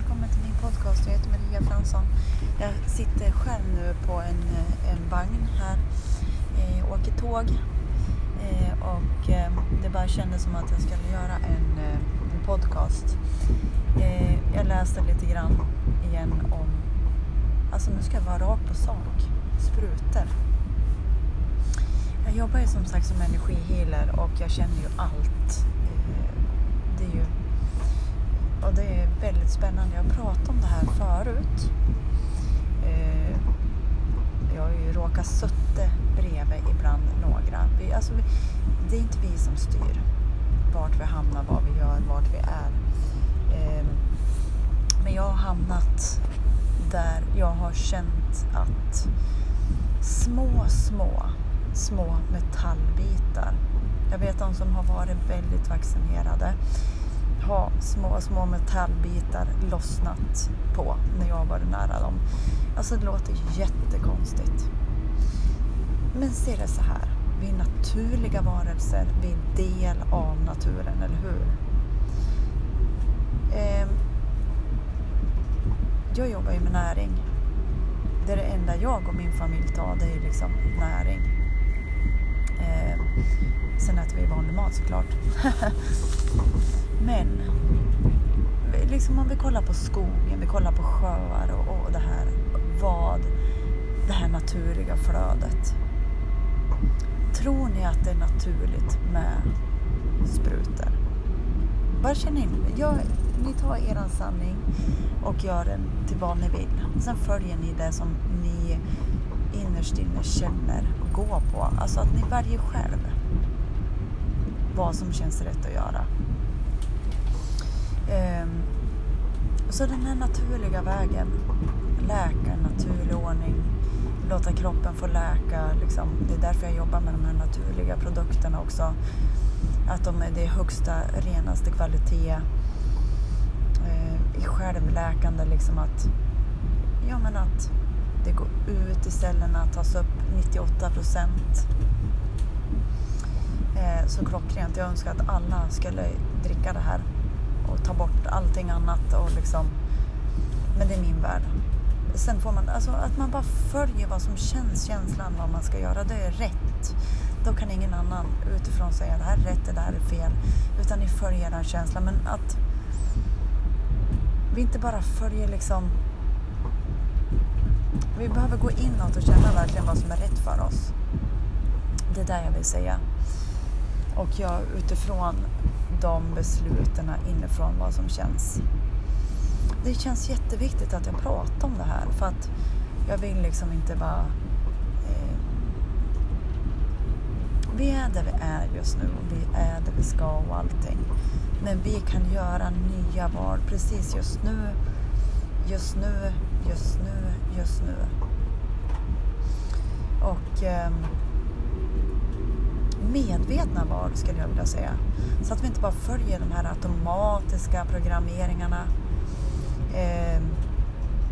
välkommen till min podcast. Jag heter Maria Fransson. Jag sitter själv nu på en, eh, en vagn här, eh, åker tåg eh, och eh, det bara kändes som att jag skulle göra en, eh, en podcast. Eh, jag läste lite grann igen om, alltså nu ska jag vara rakt på sak, sprutor. Jag jobbar ju som sagt som energihealer och jag känner ju allt. Eh, det är ju och det är väldigt spännande. Jag har pratat om det här förut. Eh, Jag har ju råkat sitta bredvid ibland några. Vi, alltså, vi, det är inte vi som styr vart vi hamnar, vad vi gör, vart vi är. Eh, Men jag har hamnat där jag har känt att små, små, små metallbitar. Jag vet de som har varit väldigt vaccinerade har små, små metallbitar lossnat på när jag har varit nära dem. Alltså det låter jättekonstigt. Men se det så här. Vi är naturliga varelser. Vi är del av naturen, eller hur? Ehm, jag jobbar ju med näring. Det är det enda jag och min familj tar, det är liksom näring. Eh, sen äter vi vanlig mat såklart. Men liksom om vi kollar på skogen, vi kollar på sjöar och, och det här, vad, det här naturliga flödet. Tror ni att det är naturligt med sprutor? Bara känn in, gör, ni tar er sanning och gör den till vad ni vill. Sen följer ni det som ni innerst inne känner och går på. Alltså att ni väljer själv vad som känns rätt att göra. Ehm, Så den här naturliga vägen, läka en naturlig ordning, låta kroppen få läka. Liksom. Det är därför jag jobbar med de här naturliga produkterna också. Att de är det högsta, renaste kvalitet. Eh, I självläkande, liksom att, ja, men att det går ut i cellerna, tas upp 98 procent. Eh, så klockrent. Jag önskar att alla skulle dricka det här och ta bort allting annat. Och liksom, men det är min värld. Sen får man, alltså att man bara följer vad som känns, känslan vad man ska göra. Det är rätt. Då kan ingen annan utifrån säga det här är rätt, det här är fel. Utan ni följer den känslan. Men att vi inte bara följer liksom vi behöver gå inåt och känna verkligen vad som är rätt för oss. Det är det jag vill säga. Och jag utifrån de besluten inifrån vad som känns. Det känns jätteviktigt att jag pratar om det här för att jag vill liksom inte bara... Eh, vi är där vi är just nu och vi är där vi ska och allting. Men vi kan göra nya val precis just nu, just nu, just nu, just nu. Och... Ehm, medvetna val skulle jag vilja säga. Så att vi inte bara följer de här automatiska programmeringarna. Eh,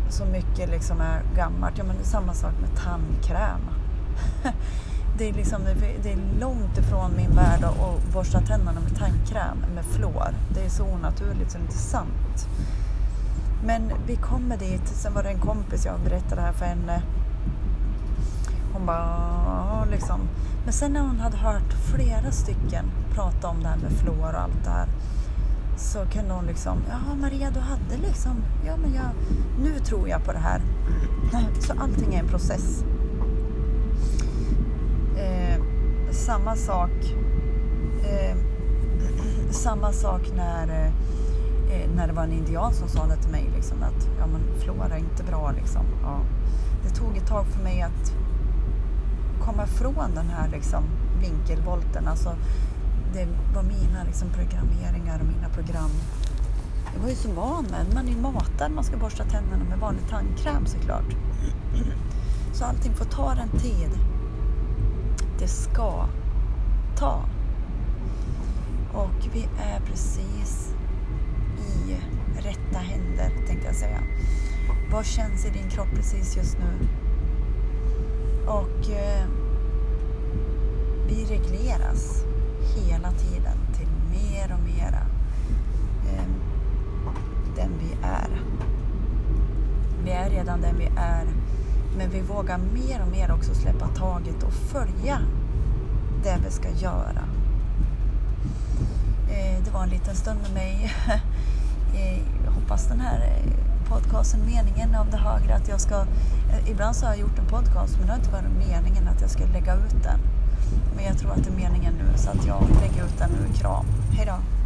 så mycket liksom är gammalt. Ja, men det är samma sak med tandkräm. det, är liksom, det är långt ifrån min värld att borsta tänderna med tandkräm med fluor. Det är så onaturligt så det är inte sant. Men vi kommer dit. Sen var det en kompis, jag berättade det här för henne. Hon bara, liksom. Men sen när hon hade hört flera stycken prata om det här med fluor och allt det här. Så kunde hon liksom, jaha Maria du hade liksom, ja men jag, nu tror jag på det här. Så allting är en process. Eh, samma sak, eh, samma sak när, eh, Eh, när det var en indian som sa det till mig liksom att ja men fluor är inte bra liksom. Ja. Det tog ett tag för mig att komma ifrån den här liksom, vinkelvolten. Alltså, det var mina liksom, programmeringar och mina program. Jag var ju så van med Man är ju matad, man ska borsta tänderna med vanlig tandkräm såklart. Så allting får ta den tid det ska ta. Och vi är precis i rätta händer, tänkte jag säga. Vad känns i din kropp precis just nu? Och eh, vi regleras hela tiden till mer och mera eh, den vi är. redan den vi är. Men vi vågar mer och mer också släppa taget och följa det vi ska göra. Eh, det var en liten stund med mig. Eh, jag hoppas den här eh, podcasten, meningen av det högre, att jag ska... Ibland så har jag gjort en podcast men det har inte varit meningen att jag ska lägga ut den. Men jag tror att det är meningen nu så att jag lägger ut den nu. Kram. Hejdå!